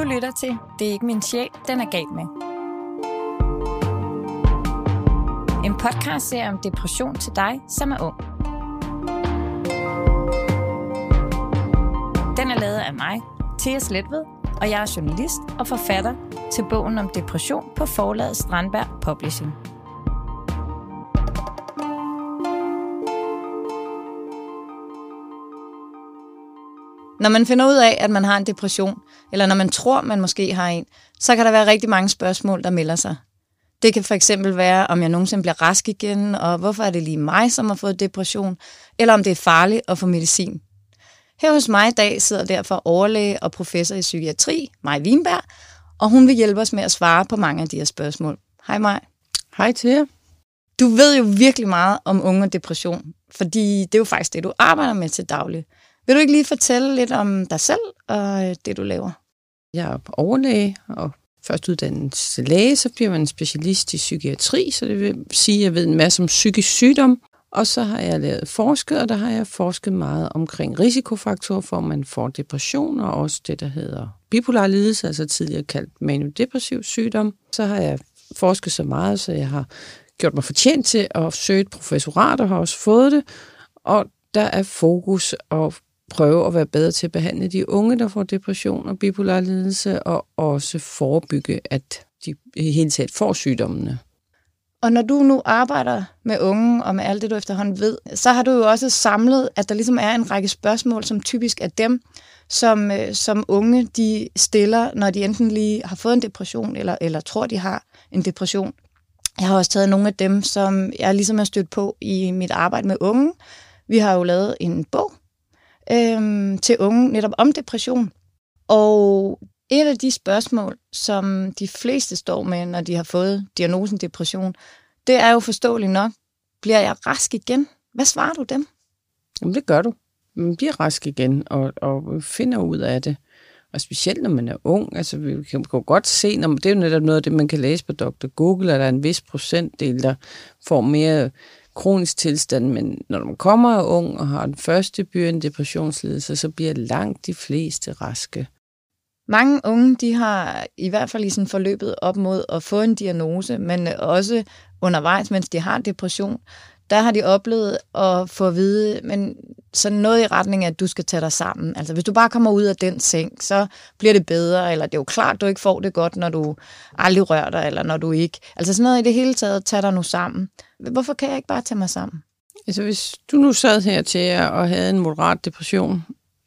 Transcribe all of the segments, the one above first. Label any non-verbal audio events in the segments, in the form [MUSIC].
Du lytter til Det er ikke min sjæl, den er galt med. En podcast ser om depression til dig, som er ung. Den er lavet af mig, Thea Sletved, og jeg er journalist og forfatter til bogen om depression på forlaget Strandberg Publishing. Når man finder ud af, at man har en depression, eller når man tror, man måske har en, så kan der være rigtig mange spørgsmål, der melder sig. Det kan for eksempel være, om jeg nogensinde bliver rask igen, og hvorfor er det lige mig, som har fået depression, eller om det er farligt at få medicin. Her hos mig i dag sidder derfor overlæge og professor i psykiatri, Maj Wienberg, og hun vil hjælpe os med at svare på mange af de her spørgsmål. Hej Maj. Hej til jer. Du ved jo virkelig meget om unge og depression, fordi det er jo faktisk det, du arbejder med til daglig. Vil du ikke lige fortælle lidt om dig selv og øh, det, du laver? Jeg er overlæge og først uddannet læge, så bliver man specialist i psykiatri, så det vil sige, at jeg ved en masse om psykisk sygdom. Og så har jeg lavet forsket, og der har jeg forsket meget omkring risikofaktorer for, at man får depression, og også det, der hedder bipolar lidelse, altså tidligere kaldt manodepressiv sygdom. Så har jeg forsket så meget, så jeg har gjort mig fortjent til at søge et professorat, og har også fået det. Og der er fokus og prøve at være bedre til at behandle de unge, der får depression og bipolar lidelse, og også forebygge, at de i hele taget får sygdommene. Og når du nu arbejder med unge og med alt det, du efterhånden ved, så har du jo også samlet, at der ligesom er en række spørgsmål, som typisk er dem, som, øh, som unge de stiller, når de enten lige har fået en depression, eller, eller tror, de har en depression. Jeg har også taget nogle af dem, som jeg ligesom har stødt på i mit arbejde med unge. Vi har jo lavet en bog, øhm, til unge netop om depression. Og et af de spørgsmål, som de fleste står med, når de har fået diagnosen depression, det er jo forståeligt nok, bliver jeg rask igen? Hvad svarer du dem? Jamen det gør du. Man bliver rask igen og, og finder ud af det. Og specielt når man er ung, altså vi kan jo godt se, når, det er jo netop noget af det, man kan læse på Dr. Google, at der er en vis procentdel, der får mere kronisk tilstand, men når man kommer er ung og har den første by en depressionslidelse, så bliver langt de fleste raske. Mange unge, de har i hvert fald i sådan forløbet op mod at få en diagnose, men også undervejs, mens de har depression, der har de oplevet at få at vide, men sådan noget i retning af, at du skal tage dig sammen. Altså hvis du bare kommer ud af den seng, så bliver det bedre, eller det er jo klart, du ikke får det godt, når du aldrig rører dig, eller når du ikke. Altså sådan noget i det hele taget, tag dig nu sammen. Hvorfor kan jeg ikke bare tage mig sammen? Altså hvis du nu sad her til jer og havde en moderat depression,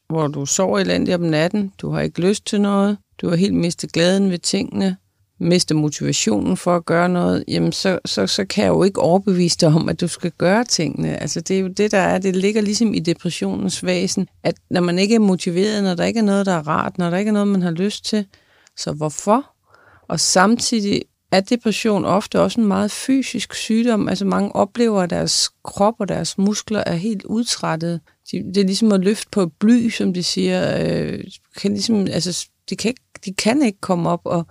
hvor du sover elendigt om natten, du har ikke lyst til noget, du har helt mistet glæden ved tingene, mister motivationen for at gøre noget, jamen så, så, så kan jeg jo ikke overbevise dig om, at du skal gøre tingene. Altså det er jo det, der er. Det ligger ligesom i depressionens væsen, at når man ikke er motiveret, når der ikke er noget, der er rart, når der ikke er noget, man har lyst til, så hvorfor? Og samtidig er depression ofte også en meget fysisk sygdom. Altså mange oplever, at deres krop og deres muskler er helt udtrættet. De, det er ligesom at løfte på et bly, som de siger. Øh, kan ligesom, altså, de, kan ikke, de kan ikke komme op, og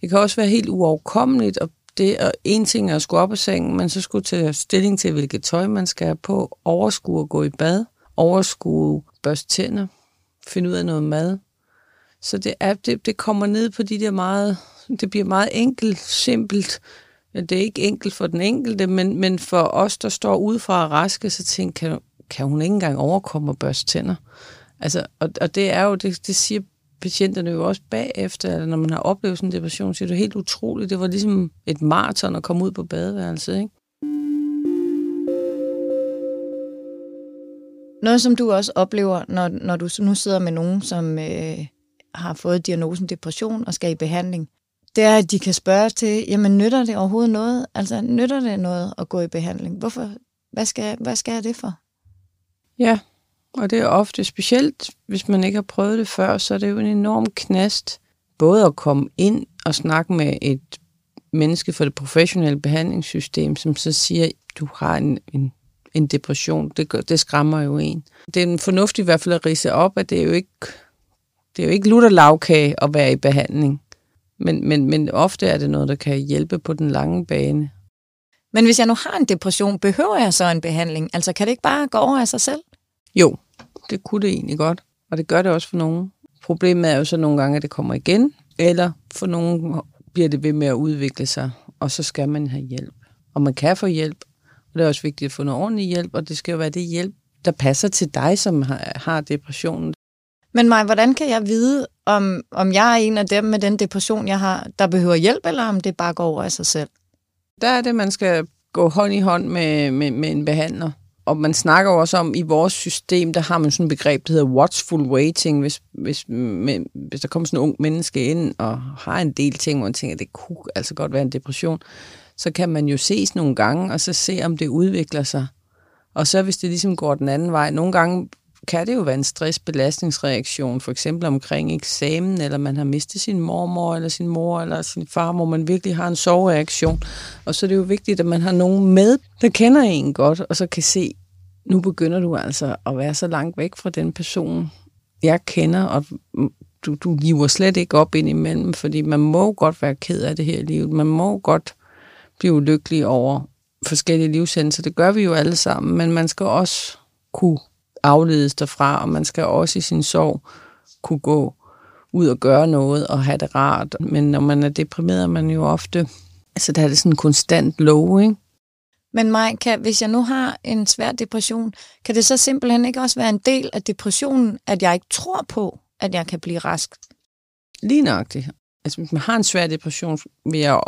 det kan også være helt uoverkommeligt. Og det og en ting er at skulle op af sengen, men så skulle tage stilling til, hvilket tøj man skal have på, overskue at gå i bad, overskue børste tænder, finde ud af noget mad. Så det, er, det, det kommer ned på de der meget det bliver meget enkelt, simpelt. Det er ikke enkelt for den enkelte, men, men for os, der står udefra og raske, så tænker kan, kan hun ikke engang overkomme at børste tænder? Altså, og, og det er jo, det, det siger patienterne jo også bagefter, eller når man har oplevet sådan en depression, så er det helt utroligt. Det var ligesom et maraton at komme ud på badeværelset, ikke? Noget, som du også oplever, når, når du nu sidder med nogen, som øh, har fået diagnosen depression og skal i behandling, det er, at de kan spørge til, jamen nytter det overhovedet noget? Altså nytter det noget at gå i behandling? Hvorfor? Hvad skal, hvad skal jeg det for? Ja, og det er ofte specielt, hvis man ikke har prøvet det før, så er det jo en enorm knast, både at komme ind og snakke med et menneske for det professionelle behandlingssystem, som så siger, du har en, en, en depression. Det, det skræmmer jo en. Det er en fornuftig i hvert fald at rise op, at det er jo ikke, det er jo ikke lutter lavkage at være i behandling. Men, men, men ofte er det noget, der kan hjælpe på den lange bane. Men hvis jeg nu har en depression, behøver jeg så en behandling? Altså kan det ikke bare gå over af sig selv? Jo, det kunne det egentlig godt. Og det gør det også for nogen. Problemet er jo så nogle gange, at det kommer igen. Eller for nogen bliver det ved med at udvikle sig, og så skal man have hjælp. Og man kan få hjælp, og det er også vigtigt at få noget ordentlig hjælp, og det skal jo være det hjælp, der passer til dig, som har, depressionen. Men mig, hvordan kan jeg vide, om, om jeg er en af dem med den depression, jeg har, der behøver hjælp, eller om det bare går over af sig selv? Der er det, man skal gå hånd i hånd med, med, med en behandler. Og man snakker også om, i vores system, der har man sådan et begreb, der hedder watchful waiting. Hvis, hvis, med, hvis der kommer sådan en ung menneske ind og har en del ting, hvor man tænker, at det kunne altså godt være en depression, så kan man jo ses nogle gange, og så se, om det udvikler sig. Og så hvis det ligesom går den anden vej, nogle gange kan det jo være en stressbelastningsreaktion, for eksempel omkring eksamen, eller man har mistet sin mormor, eller sin mor, eller sin far, hvor man virkelig har en sovereaktion. Og så er det jo vigtigt, at man har nogen med, der kender en godt, og så kan se, nu begynder du altså at være så langt væk fra den person, jeg kender, og du, du giver slet ikke op ind imellem, fordi man må godt være ked af det her liv. Man må godt blive lykkelig over forskellige livshændelser. Det gør vi jo alle sammen, men man skal også kunne afledes derfra, og man skal også i sin sorg kunne gå ud og gøre noget og have det rart. Men når man er deprimeret, er man jo ofte... Altså, der er det sådan en konstant low, ikke? Men Maj, kan, hvis jeg nu har en svær depression, kan det så simpelthen ikke også være en del af depressionen, at jeg ikke tror på, at jeg kan blive rask? Lige nøjagtigt. Altså, hvis man har en svær depression, vil jeg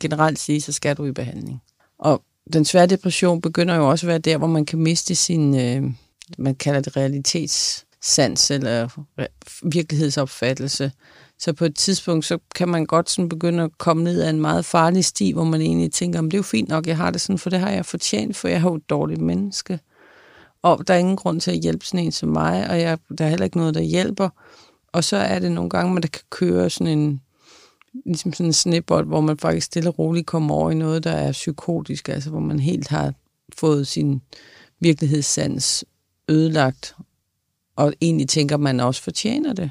generelt sige, så skal du i behandling. Og den svære depression begynder jo også at være der, hvor man kan miste sin, øh, man kalder det realitetssans eller virkelighedsopfattelse. Så på et tidspunkt, så kan man godt sådan begynde at komme ned ad en meget farlig sti, hvor man egentlig tænker, det er jo fint nok, jeg har det sådan, for det har jeg fortjent, for jeg er jo et dårligt menneske. Og der er ingen grund til at hjælpe sådan en som mig, og jeg, der er heller ikke noget, der hjælper. Og så er det nogle gange, man der kan køre sådan en, ligesom sådan en snibbold, hvor man faktisk stille og roligt kommer over i noget, der er psykotisk, altså hvor man helt har fået sin virkelighedssans ødelagt, og egentlig tænker, man også fortjener det.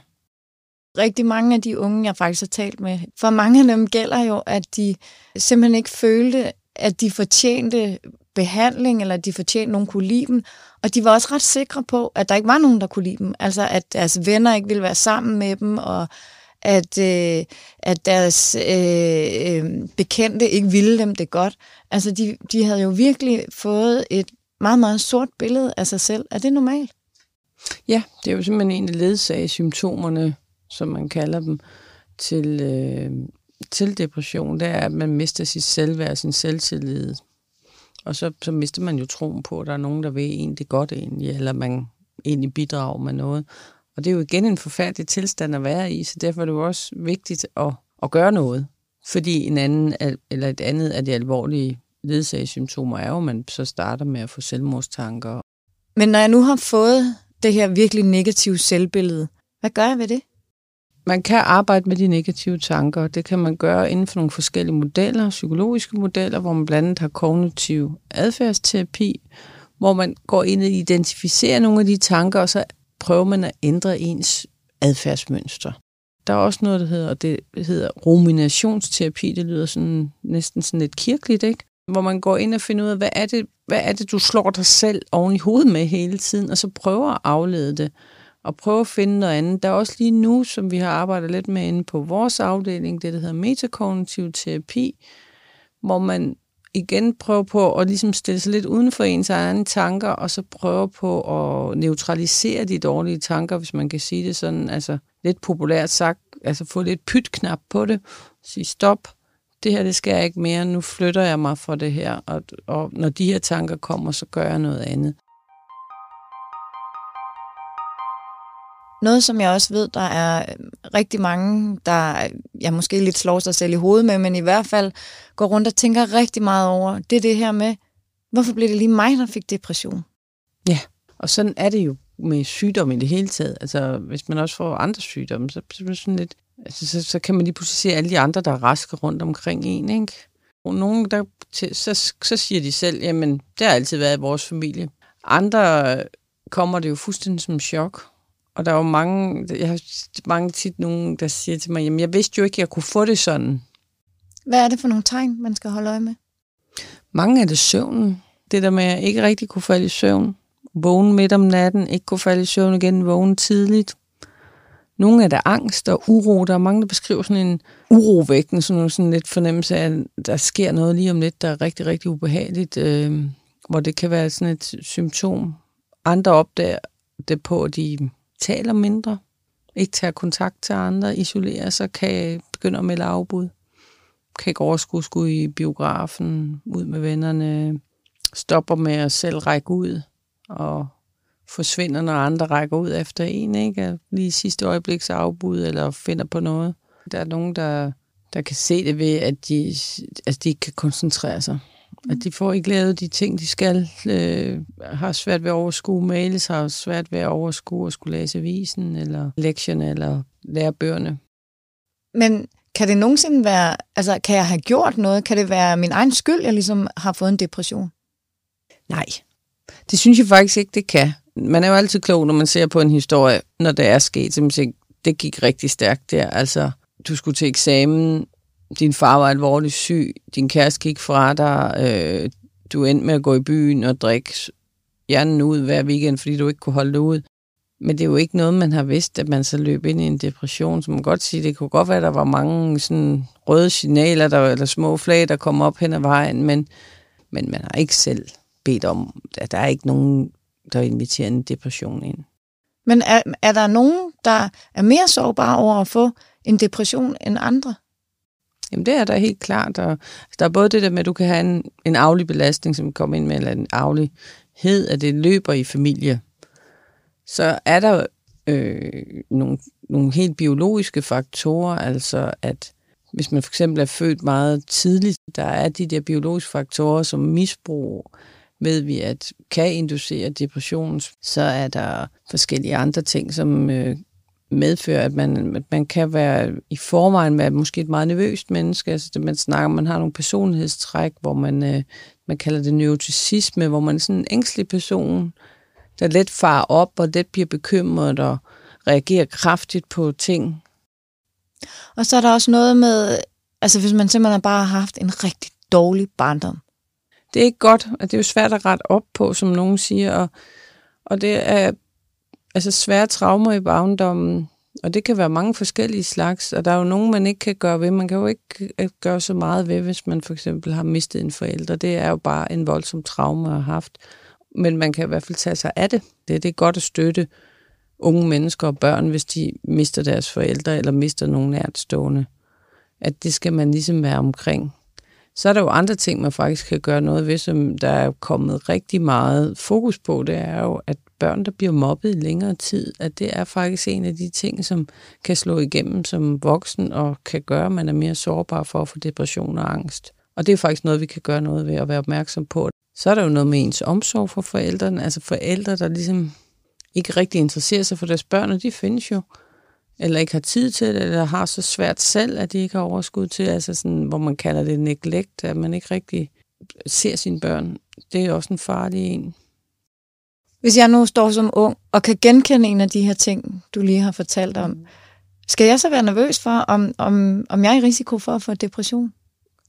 Rigtig mange af de unge, jeg faktisk har talt med, for mange af dem gælder jo, at de simpelthen ikke følte, at de fortjente behandling, eller at de fortjente, nogen kunne lide dem. Og de var også ret sikre på, at der ikke var nogen, der kunne lide dem. Altså, at deres venner ikke ville være sammen med dem, og at, øh, at deres øh, øh, bekendte ikke ville dem det godt. Altså, de, de havde jo virkelig fået et meget, meget sort billede af sig selv. Er det normalt? Ja, det er jo simpelthen en af symptomerne, som man kalder dem, til, øh, til depression. Det er, at man mister sit selvværd, sin selvtillid. Og så, så mister man jo troen på, at der er nogen, der vil egentlig godt egentlig, eller man egentlig bidrager med noget. Og det er jo igen en forfærdelig tilstand at være i, så derfor er det jo også vigtigt at, at gøre noget. Fordi en anden, eller et andet af de alvorlige ledsagesymptomer er jo, at man så starter med at få selvmordstanker. Men når jeg nu har fået det her virkelig negative selvbillede, hvad gør jeg ved det? Man kan arbejde med de negative tanker. Det kan man gøre inden for nogle forskellige modeller, psykologiske modeller, hvor man blandt andet har kognitiv adfærdsterapi, hvor man går ind og identificerer nogle af de tanker, og så prøver man at ændre ens adfærdsmønster. Der er også noget, der hedder, det hedder ruminationsterapi. Det lyder sådan, næsten sådan lidt kirkeligt, ikke? Hvor man går ind og finder ud af, hvad er, det, hvad er det, du slår dig selv oven i hovedet med hele tiden, og så prøver at aflede det, og prøve at finde noget andet. Der er også lige nu, som vi har arbejdet lidt med inde på vores afdeling, det der hedder metakognitiv terapi, hvor man igen prøver på at ligesom stille sig lidt uden for ens egne tanker, og så prøve på at neutralisere de dårlige tanker, hvis man kan sige det sådan, altså lidt populært sagt, altså få lidt pytknap på det, sige stop, det her, det skal jeg ikke mere, nu flytter jeg mig fra det her, og, og når de her tanker kommer, så gør jeg noget andet. Noget, som jeg også ved, der er rigtig mange, der jeg måske lidt slår sig selv i hovedet med, men i hvert fald går rundt og tænker rigtig meget over, det er det her med, hvorfor blev det lige mig, der fik depression? Ja, og sådan er det jo med sygdom i det hele taget. Altså, hvis man også får andre sygdomme, så, så er det sådan lidt, altså, så, så kan man lige pludselig se alle de andre, der er raske rundt omkring en, ikke? Og nogen, der, så, så siger de selv, jamen, det har altid været i vores familie. Andre kommer det jo fuldstændig som chok. Og der er jo mange, jeg har mange tit nogen, der siger til mig, jamen, jeg vidste jo ikke, at jeg kunne få det sådan. Hvad er det for nogle tegn, man skal holde øje med? Mange af det søvnen. Det der med at ikke rigtig kunne falde i søvn. Vågne midt om natten, ikke kunne falde i søvn igen, vågne tidligt nogle er der angst og uro. Der er mange, der beskriver sådan en urovægten, sådan, sådan lidt fornemmelse af, at der sker noget lige om lidt, der er rigtig, rigtig ubehageligt, øh, hvor det kan være sådan et symptom. Andre opdager det på, at de taler mindre, ikke tager kontakt til andre, isolerer sig, kan begynde at melde afbud, kan ikke overskue skulle i biografen, ud med vennerne, stopper med at selv række ud og forsvinder, når andre rækker ud efter en, ikke? Lige sidste øjebliks afbud eller finder på noget. Der er nogen, der, der kan se det ved, at de, altså de ikke kan koncentrere sig. At de får ikke lavet de ting, de skal. Øh, har svært ved at overskue mails, har svært ved at overskue at skulle læse avisen, eller lektierne, eller lære bøgerne. Men kan det nogensinde være, altså kan jeg have gjort noget? Kan det være min egen skyld, jeg ligesom har fået en depression? Nej, det synes jeg faktisk ikke, det kan. Man er jo altid klog, når man ser på en historie, når det er sket, så man siger, det gik rigtig stærkt der. Altså, du skulle til eksamen, din far var alvorligt syg, din kæreste gik fra dig, øh, du endte med at gå i byen og drikke hjernen ud hver weekend, fordi du ikke kunne holde det ud. Men det er jo ikke noget, man har vidst, at man så løb ind i en depression. Så man kan godt sige, det kunne godt være, at der var mange sådan røde signaler, der, eller små flag, der kom op hen ad vejen, men, men man har ikke selv bedt om, at der er ikke nogen, der inviterer en depression ind. Men er, er der nogen, der er mere sårbare over at få en depression end andre? Jamen det er der helt klart. Og der er både det der med, at du kan have en, en aflig belastning, som kommer ind med, eller en aflighed, at det løber i familie. Så er der øh, nogle, nogle helt biologiske faktorer, altså at hvis man for eksempel er født meget tidligt, der er de der biologiske faktorer som misbrug, ved vi, at kan inducere depression, så er der forskellige andre ting, som øh, medfører, at man, at man kan være i forvejen med måske et meget nervøst menneske. Altså, det, man snakker, man har nogle personlighedstræk, hvor man, øh, man kalder det neuroticisme, hvor man er sådan en ængstelig person, der let farer op og let bliver bekymret og reagerer kraftigt på ting. Og så er der også noget med, altså hvis man simpelthen bare har haft en rigtig dårlig barndom. Det er ikke godt, og det er jo svært at rette op på, som nogen siger, og, og det er altså svære traumer i barndommen, og det kan være mange forskellige slags, og der er jo nogen, man ikke kan gøre ved. Man kan jo ikke øh, gøre så meget ved, hvis man for eksempel har mistet en forælder. Det er jo bare en voldsom traume at have haft. Men man kan i hvert fald tage sig af det. Det, det er godt at støtte unge mennesker og børn, hvis de mister deres forældre eller mister nogen nærtstående. At det skal man ligesom være omkring. Så er der jo andre ting, man faktisk kan gøre noget ved, som der er kommet rigtig meget fokus på. Det er jo, at børn, der bliver mobbet i længere tid, at det er faktisk en af de ting, som kan slå igennem som voksen og kan gøre, at man er mere sårbar for at få depression og angst. Og det er faktisk noget, vi kan gøre noget ved at være opmærksom på. Så er der jo noget med ens omsorg for forældrene, altså forældre, der ligesom ikke rigtig interesserer sig for deres børn, og de findes jo eller ikke har tid til det, eller har så svært selv, at de ikke har overskud til, altså sådan, hvor man kalder det neglect, at man ikke rigtig ser sine børn. Det er også en farlig en. Hvis jeg nu står som ung og kan genkende en af de her ting, du lige har fortalt om, mm. skal jeg så være nervøs for, om, om, om jeg er i risiko for at få depression?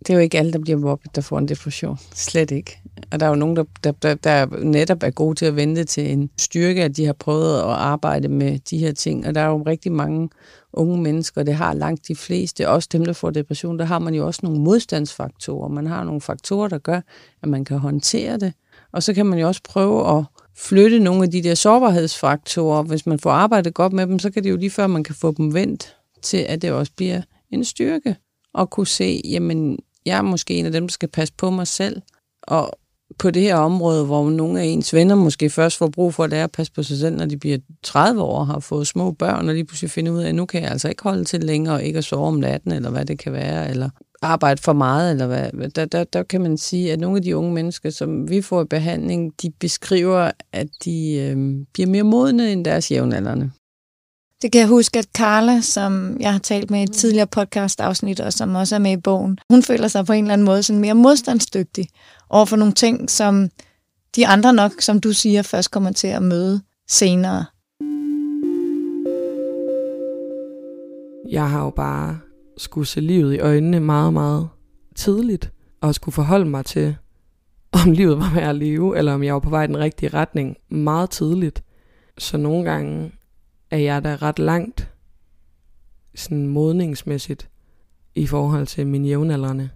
Det er jo ikke alle, der bliver mobbet, der får en depression. Slet ikke. Og der er jo nogen, der, der, der, der netop er gode til at vente til en styrke, at de har prøvet at arbejde med de her ting. Og der er jo rigtig mange unge mennesker, det har langt de fleste, også dem, der får depression, der har man jo også nogle modstandsfaktorer. Man har nogle faktorer, der gør, at man kan håndtere det. Og så kan man jo også prøve at flytte nogle af de der sårbarhedsfaktorer. Hvis man får arbejdet godt med dem, så kan det jo lige før, man kan få dem vendt til, at det også bliver en styrke. Og kunne se, jamen, jeg er måske en af dem, der skal passe på mig selv. Og på det her område, hvor nogle af ens venner måske først får brug for at lære at passe på sig selv, når de bliver 30 år og har fået små børn, og lige pludselig finder ud af, at nu kan jeg altså ikke holde til længere og ikke at sove om natten, eller hvad det kan være, eller arbejde for meget, eller hvad. Der, der, der kan man sige, at nogle af de unge mennesker, som vi får i behandling, de beskriver, at de øh, bliver mere modne end deres jævnaldrende. Det kan jeg huske, at Carla, som jeg har talt med i et tidligere podcast-afsnit, og som også er med i bogen, hun føler sig på en eller anden måde sådan mere modstandsdygtig over for nogle ting, som de andre nok, som du siger, først kommer til at møde senere. Jeg har jo bare skulle se livet i øjnene meget, meget tidligt, og skulle forholde mig til, om livet var værd at leve, eller om jeg var på vej i den rigtige retning meget tidligt. Så nogle gange er jeg da ret langt sådan modningsmæssigt i forhold til min jævnaldrende.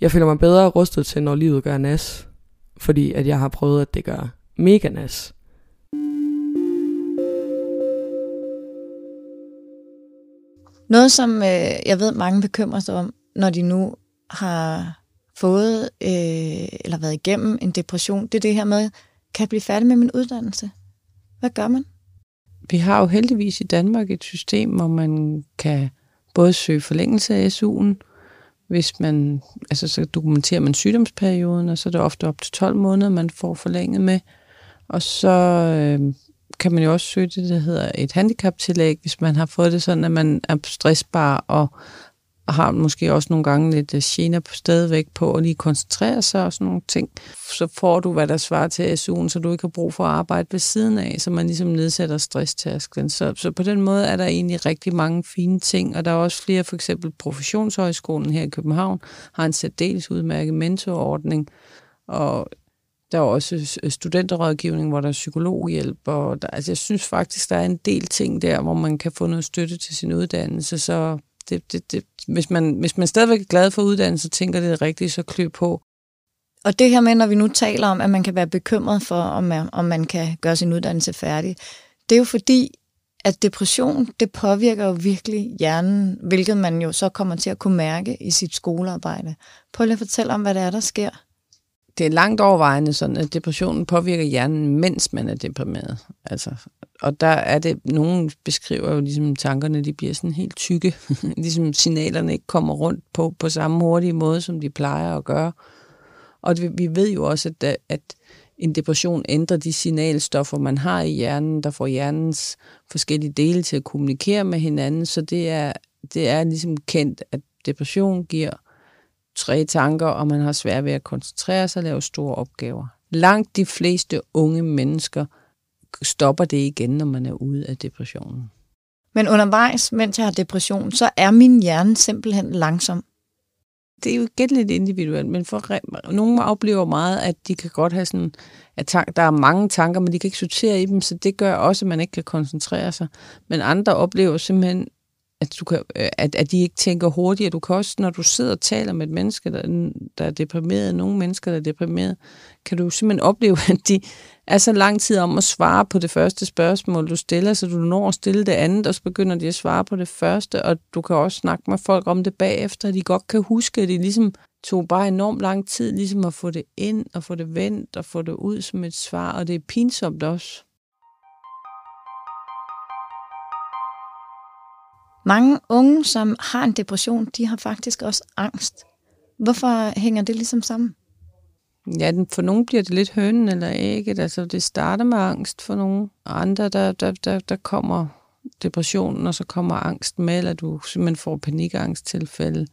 Jeg føler mig bedre rustet til, når livet gør nas, fordi at jeg har prøvet, at det gør mega nas. Noget, som øh, jeg ved, mange bekymrer sig om, når de nu har fået øh, eller været igennem en depression, det er det her med, kan jeg blive færdig med min uddannelse? Hvad gør man? Vi har jo heldigvis i Danmark et system, hvor man kan både søge forlængelse af SU'en, hvis man, altså så dokumenterer man sygdomsperioden, og så er det ofte op til 12 måneder, man får forlænget med. Og så øh, kan man jo også søge det, der hedder et handicaptillæg, hvis man har fået det sådan, at man er stressbar og og har måske også nogle gange lidt øh, gener på stadigvæk på at lige koncentrere sig og sådan nogle ting. Så får du, hvad der svarer til SU'en, så du ikke har brug for at arbejde ved siden af, så man ligesom nedsætter stresstasken. Så, så på den måde er der egentlig rigtig mange fine ting, og der er også flere, for eksempel Professionshøjskolen her i København har en særdeles udmærket mentorordning, og der er også øh, studenterrådgivning, hvor der er psykologhjælp, og der, altså jeg synes faktisk, der er en del ting der, hvor man kan få noget støtte til sin uddannelse, så det, det, det, hvis, man, hvis man stadigvæk er glad for uddannelse, tænker det er rigtigt, så klø på. Og det her med, når vi nu taler om, at man kan være bekymret for, om man, om man kan gøre sin uddannelse færdig, det er jo fordi, at depression, det påvirker jo virkelig hjernen, hvilket man jo så kommer til at kunne mærke i sit skolearbejde. Prøv lige at fortælle om, hvad det er, der sker det er langt overvejende sådan, at depressionen påvirker hjernen, mens man er deprimeret. Altså, og der er det, nogen beskriver jo ligesom tankerne, de bliver sådan helt tykke, [LAUGHS] ligesom signalerne ikke kommer rundt på, på samme hurtige måde, som de plejer at gøre. Og det, vi ved jo også, at, at en depression ændrer de signalstoffer, man har i hjernen, der får hjernens forskellige dele til at kommunikere med hinanden, så det er, det er ligesom kendt, at depression giver tre tanker, og man har svært ved at koncentrere sig og lave store opgaver. Langt de fleste unge mennesker stopper det igen, når man er ude af depressionen. Men undervejs, mens jeg har depression, så er min hjerne simpelthen langsom. Det er jo igen lidt individuelt, men for nogle oplever meget, at de kan godt have sådan, at der er mange tanker, men de kan ikke sortere i dem, så det gør også, at man ikke kan koncentrere sig. Men andre oplever simpelthen, at, du kan, øh, at, at de ikke tænker hurtigt. Du kan også, når du sidder og taler med et menneske, der, der er deprimeret, nogle mennesker, der er deprimeret, kan du simpelthen opleve, [LAUGHS] at de er så lang tid om at svare på det første spørgsmål, du stiller, så du når at stille det andet, og så begynder de at svare på det første, og du kan også snakke med folk om det bagefter, at de godt kan huske, at de ligesom tog bare enormt lang tid ligesom at få det ind, og få det vendt, og få det ud som et svar, og det er pinsomt også. Mange unge, som har en depression, de har faktisk også angst. Hvorfor hænger det ligesom sammen? Ja, for nogle bliver det lidt hønen eller ægget. Altså, det starter med angst for nogle. Og andre, der, der, der, der kommer depressionen, og så kommer angst med, eller du simpelthen får panikangsttilfælde.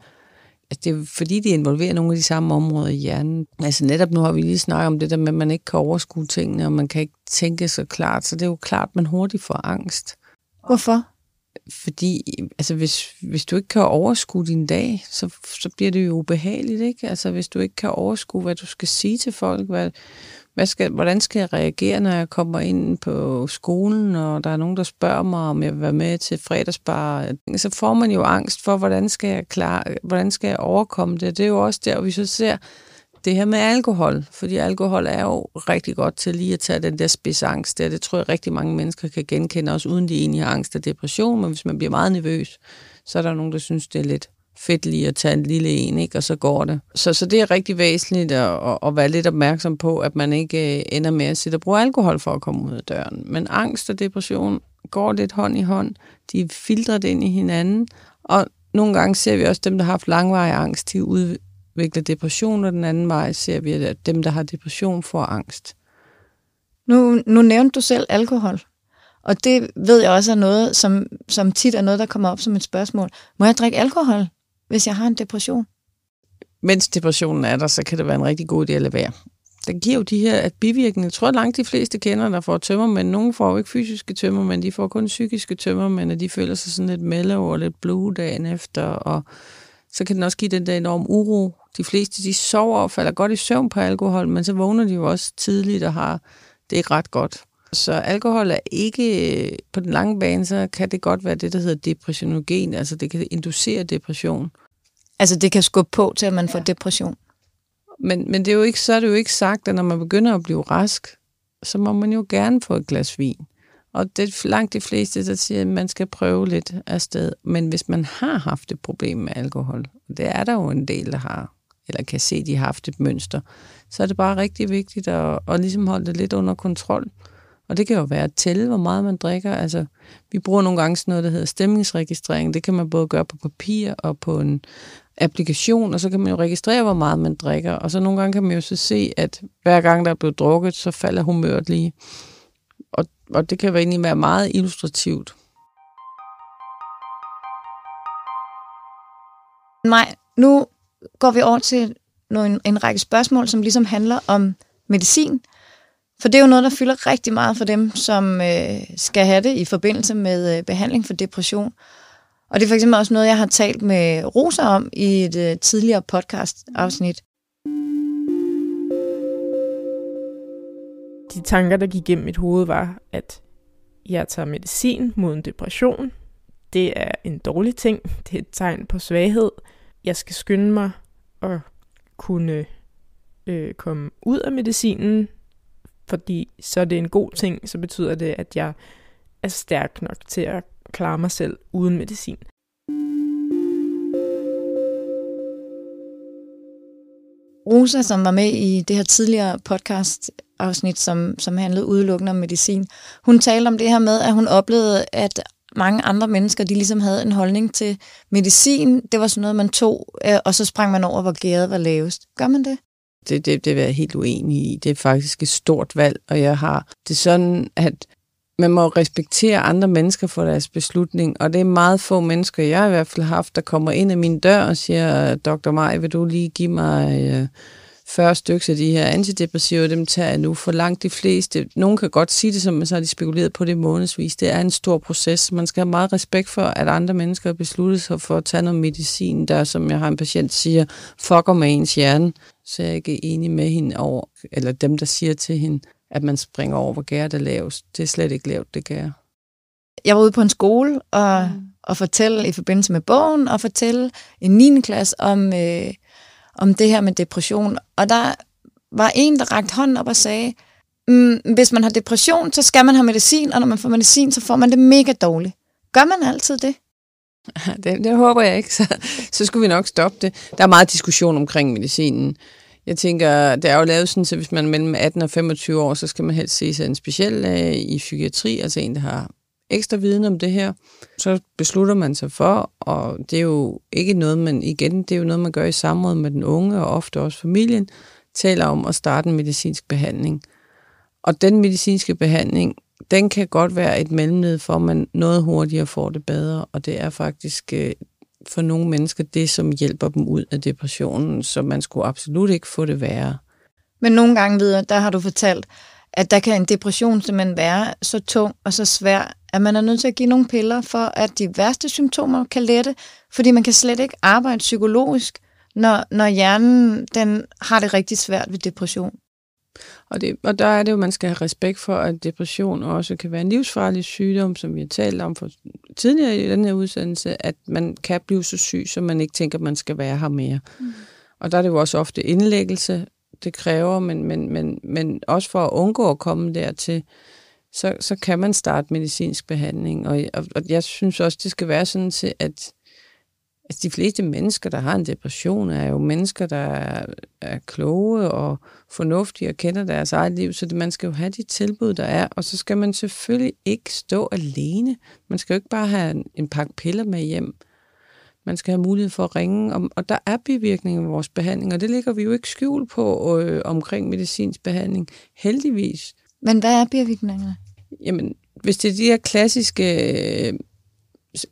Altså, det er fordi, de involverer nogle af de samme områder i hjernen. Altså netop nu har vi lige snakket om det der med, at man ikke kan overskue tingene, og man kan ikke tænke så klart. Så det er jo klart, at man hurtigt får angst. Hvorfor? Fordi altså hvis, hvis du ikke kan overskue din dag, så, så bliver det jo ubehageligt, ikke? Altså hvis du ikke kan overskue, hvad du skal sige til folk, hvad, hvad skal, hvordan skal jeg reagere, når jeg kommer ind på skolen, og der er nogen, der spørger mig, om jeg vil være med til fredagsbar, så får man jo angst for, hvordan skal jeg, klare, hvordan skal jeg overkomme det. Det er jo også der, vi så ser, det her med alkohol, fordi alkohol er jo rigtig godt til lige at tage den der spidsangst der. Det tror jeg rigtig mange mennesker kan genkende, også uden de egentlig har angst og depression, men hvis man bliver meget nervøs, så er der nogen, der synes, det er lidt fedt lige at tage en lille en, ikke? og så går det. Så, så det er rigtig væsentligt at, at, at være lidt opmærksom på, at man ikke øh, ender med at sidde og bruge alkohol for at komme ud af døren. Men angst og depression går lidt hånd i hånd. De filtrer det ind i hinanden, og nogle gange ser vi også dem, der har haft langvarig angst, de udvikler depression, og den anden vej ser vi, at dem, der har depression, får angst. Nu, nu nævnte du selv alkohol, og det ved jeg også er noget, som, som tit er noget, der kommer op som et spørgsmål. Må jeg drikke alkohol, hvis jeg har en depression? Mens depressionen er der, så kan det være en rigtig god idé at lade være. Den giver jo de her at bivirkninger. Jeg tror, at langt de fleste kender, der får tømmermænd. Nogle får jo ikke fysiske tømmermænd, de får kun psykiske tømmermænd, og de føler sig sådan lidt mellow og lidt blue dagen efter, og så kan den også give den der enorm uro. De fleste, de sover og falder godt i søvn på alkohol, men så vågner de jo også tidligt og har det ikke ret godt. så alkohol er ikke, på den lange bane, så kan det godt være det, der hedder depressionogen, altså det kan inducere depression. Altså det kan skubbe på til, at man ja. får depression. Men, men det er jo ikke, så er det jo ikke sagt, at når man begynder at blive rask, så må man jo gerne få et glas vin. Og det er langt de fleste, der siger, at man skal prøve lidt af sted. Men hvis man har haft et problem med alkohol, og det er der jo en del, der har, eller kan se, at de har haft et mønster, så er det bare rigtig vigtigt at, at ligesom holde det lidt under kontrol. Og det kan jo være at tælle, hvor meget man drikker. Altså, vi bruger nogle gange sådan noget, der hedder stemningsregistrering. Det kan man både gøre på papir og på en applikation, og så kan man jo registrere, hvor meget man drikker. Og så nogle gange kan man jo så se, at hver gang der er blevet drukket, så falder humøret lige. Og, og det kan jo egentlig være meget illustrativt. Nej, nu går vi over til nogle, en række spørgsmål, som ligesom handler om medicin. For det er jo noget, der fylder rigtig meget for dem, som øh, skal have det i forbindelse med øh, behandling for depression. Og det er for eksempel også noget, jeg har talt med Rosa om i et øh, tidligere podcast-afsnit. De tanker, der gik gennem mit hoved, var, at jeg tager medicin mod en depression. Det er en dårlig ting. Det er et tegn på svaghed. Jeg skal skynde mig at kunne øh, komme ud af medicinen, fordi så er det en god ting, så betyder det, at jeg er stærk nok til at klare mig selv uden medicin. Rosa, som var med i det her tidligere podcast-afsnit, som, som handlede udelukkende om medicin, hun talte om det her med, at hun oplevede, at mange andre mennesker, de ligesom havde en holdning til medicin. Det var sådan noget, man tog, øh, og så sprang man over, hvor gæret var lavest. Gør man det? Det, det, det er jeg helt uenig i. Det er faktisk et stort valg, og jeg har det sådan, at man må respektere andre mennesker for deres beslutning, og det er meget få mennesker, jeg i hvert fald har haft, der kommer ind ad min dør og siger, Dr. Maj, vil du lige give mig øh, 40 stykker af de her antidepressiver, dem tager jeg nu for langt de fleste. Nogen kan godt sige det, som så har de spekuleret på det månedsvis. Det er en stor proces. Man skal have meget respekt for, at andre mennesker har besluttet sig for at tage noget medicin, der, som jeg har en patient siger, fucker med ens hjerne. Så jeg er ikke enig med hende over, eller dem, der siger til hende, at man springer over, hvor gæret er lavest. Det er slet ikke lavt, det gær. Jeg var ude på en skole og, mm. og fortælle i forbindelse med bogen, og fortælle en 9. klasse om, øh, om det her med depression. Og der var en, der rakte hånden op og sagde, mm, hvis man har depression, så skal man have medicin, og når man får medicin, så får man det mega dårligt. Gør man altid det? [LAUGHS] Det, det håber jeg ikke, [LAUGHS] så, så skulle vi nok stoppe det. Der er meget diskussion omkring medicinen. Jeg tænker, det er jo lavet sådan, så hvis man er mellem 18 og 25 år, så skal man helst se sig en speciel øh, i psykiatri, altså en, der har ekstra viden om det her. Så beslutter man sig for, og det er jo ikke noget, man igen, det er jo noget, man gør i samråd med den unge, og ofte også familien, taler om at starte en medicinsk behandling. Og den medicinske behandling, den kan godt være et mellemled for, at man noget hurtigere får det bedre, og det er faktisk øh, for nogle mennesker det, som hjælper dem ud af depressionen, så man skulle absolut ikke få det værre. Men nogle gange videre, der har du fortalt, at der kan en depression simpelthen være så tung og så svær, at man er nødt til at give nogle piller for, at de værste symptomer kan lette, fordi man kan slet ikke arbejde psykologisk, når, når hjernen den har det rigtig svært ved depression. Og, det, og der er det jo, man skal have respekt for, at depression også kan være en livsfarlig sygdom, som vi har talt om for tidligere i den her udsendelse, at man kan blive så syg, så man ikke tænker, man skal være her mere. Mm. Og der er det jo også ofte indlæggelse, det kræver, men, men, men, men også for at undgå at komme dertil, så, så kan man starte medicinsk behandling. Og, og, og jeg synes også, det skal være sådan til, at Altså, de fleste mennesker, der har en depression, er jo mennesker, der er, er kloge og fornuftige og kender deres eget liv, så det, man skal jo have de tilbud, der er, og så skal man selvfølgelig ikke stå alene. Man skal jo ikke bare have en, en pakke piller med hjem. Man skal have mulighed for at ringe, og, og der er bivirkninger ved vores behandling, og det ligger vi jo ikke skjul på øh, omkring medicinsk behandling, heldigvis. Men hvad er bivirkningerne? Jamen, hvis det er de her klassiske øh,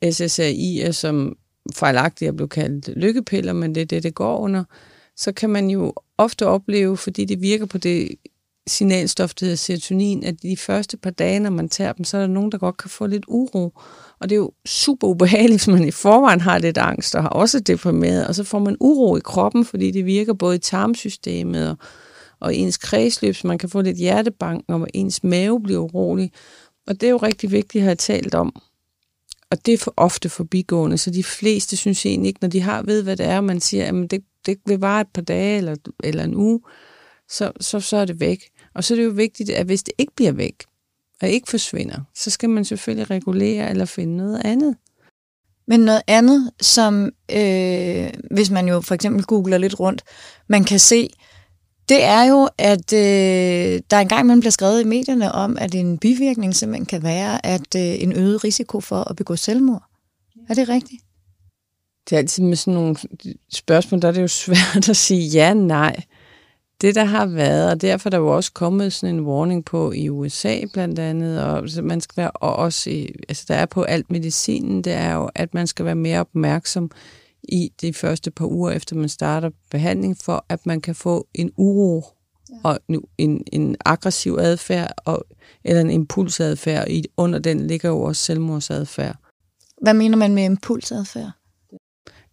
SSRI'er, som fejlagtigt er blevet kaldt lykkepiller, men det er det, det går under, så kan man jo ofte opleve, fordi det virker på det signalstof, der hedder serotonin, at de første par dage, når man tager dem, så er der nogen, der godt kan få lidt uro. Og det er jo super ubehageligt, hvis man i forvejen har lidt angst og har også deprimeret, og så får man uro i kroppen, fordi det virker både i tarmsystemet og, og ens kredsløb, så man kan få lidt hjertebank, og ens mave bliver urolig. Og det er jo rigtig vigtigt at have talt om. Og det er for ofte forbigående, så de fleste synes egentlig ikke, når de har ved, hvad det er, man siger, at det, det vil vare et par dage eller, eller en uge, så, så, så er det væk. Og så er det jo vigtigt, at hvis det ikke bliver væk, og ikke forsvinder, så skal man selvfølgelig regulere eller finde noget andet. Men noget andet, som øh, hvis man jo for eksempel googler lidt rundt, man kan se, det er jo, at øh, der engang man bliver skrevet i medierne om, at en bivirkning simpelthen kan være, at øh, en øget risiko for at begå selvmord. Er det rigtigt? Det er altid med sådan nogle spørgsmål, der er det jo svært [LAUGHS] at sige ja, nej. Det, der har været, og derfor er der jo også kommet sådan en warning på i USA blandt andet, og man skal være og også i, altså der er på alt medicinen, det er jo, at man skal være mere opmærksom i de første par uger efter man starter behandling, for at man kan få en uro ja. og en, en aggressiv adfærd og, eller en impulsadfærd. I, under den ligger jo også selvmordsadfærd. Hvad mener man med impulsadfærd?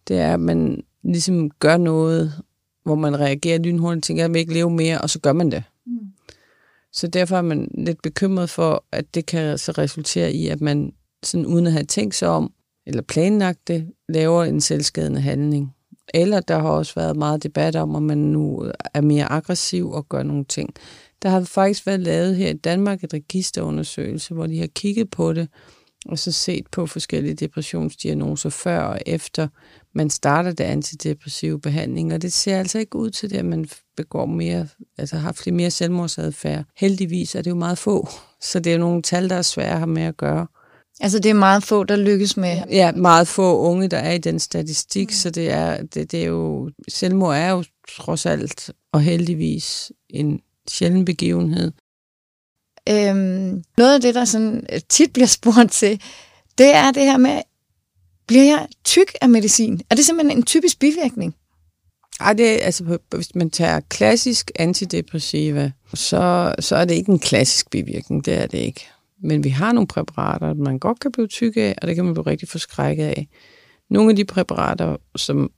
Det er, at man ligesom gør noget, hvor man reagerer lynhurtigt og tænker, at jeg vil ikke leve mere, og så gør man det. Mm. Så derfor er man lidt bekymret for, at det kan så resultere i, at man sådan uden at have tænkt sig om, eller planlagte, laver en selvskadende handling. Eller der har også været meget debat om, om man nu er mere aggressiv og gør nogle ting. Der har faktisk været lavet her i Danmark et registerundersøgelse, hvor de har kigget på det, og så set på forskellige depressionsdiagnoser før og efter man starter det antidepressive behandling, og det ser altså ikke ud til det, at man begår mere, altså har flere mere selvmordsadfærd. Heldigvis er det jo meget få, [LAUGHS] så det er nogle tal, der er svære at have med at gøre. Altså det er meget få, der lykkes med? Ja, meget få unge, der er i den statistik, mm. så det er, det, det er jo, selvmord er jo trods alt, og heldigvis, en sjælden begivenhed. Øhm, noget af det, der sådan tit bliver spurgt til, det er det her med, bliver jeg tyk af medicin? Er det simpelthen en typisk bivirkning? Ej, det er, altså, hvis man tager klassisk antidepressiva, så, så er det ikke en klassisk bivirkning, det er det ikke. Men vi har nogle præparater, man godt kan blive tyk af, og det kan man blive rigtig forskrækket af. Nogle af de præparater, som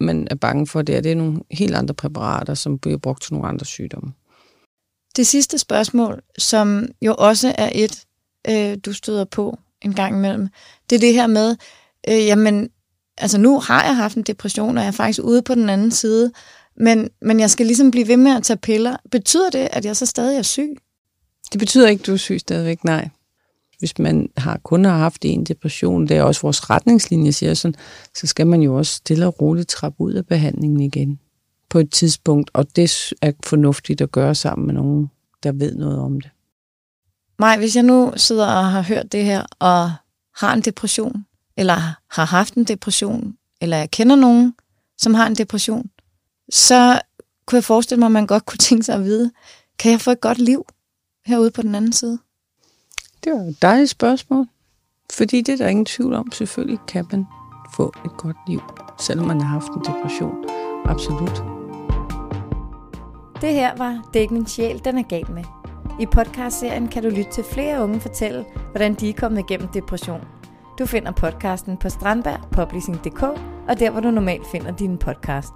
man er bange for, det er, det er nogle helt andre præparater, som bliver brugt til nogle andre sygdomme. Det sidste spørgsmål, som jo også er et, øh, du støder på en gang imellem, det er det her med, øh, jamen, altså nu har jeg haft en depression, og jeg er faktisk ude på den anden side, men, men jeg skal ligesom blive ved med at tage piller. Betyder det, at jeg så stadig er syg? Det betyder ikke, at du er syg stadigvæk, nej. Hvis man har, kun har haft en depression, det er også vores retningslinje, siger sådan, så skal man jo også stille og roligt trappe ud af behandlingen igen på et tidspunkt, og det er fornuftigt at gøre sammen med nogen, der ved noget om det. Maj, hvis jeg nu sidder og har hørt det her, og har en depression, eller har haft en depression, eller jeg kender nogen, som har en depression, så kunne jeg forestille mig, at man godt kunne [LAUGHS] tænke sig at vide, kan jeg få et godt liv herude på den anden side? Det var et dejligt spørgsmål. Fordi det er der ingen tvivl om. Selvfølgelig kan man få et godt liv, selvom man har haft en depression. Absolut. Det her var Det er ikke min sjæl, den er gal med. I podcastserien kan du lytte til flere unge fortælle, hvordan de er kommet igennem depression. Du finder podcasten på strandbergpublishing.dk og der, hvor du normalt finder dine podcast.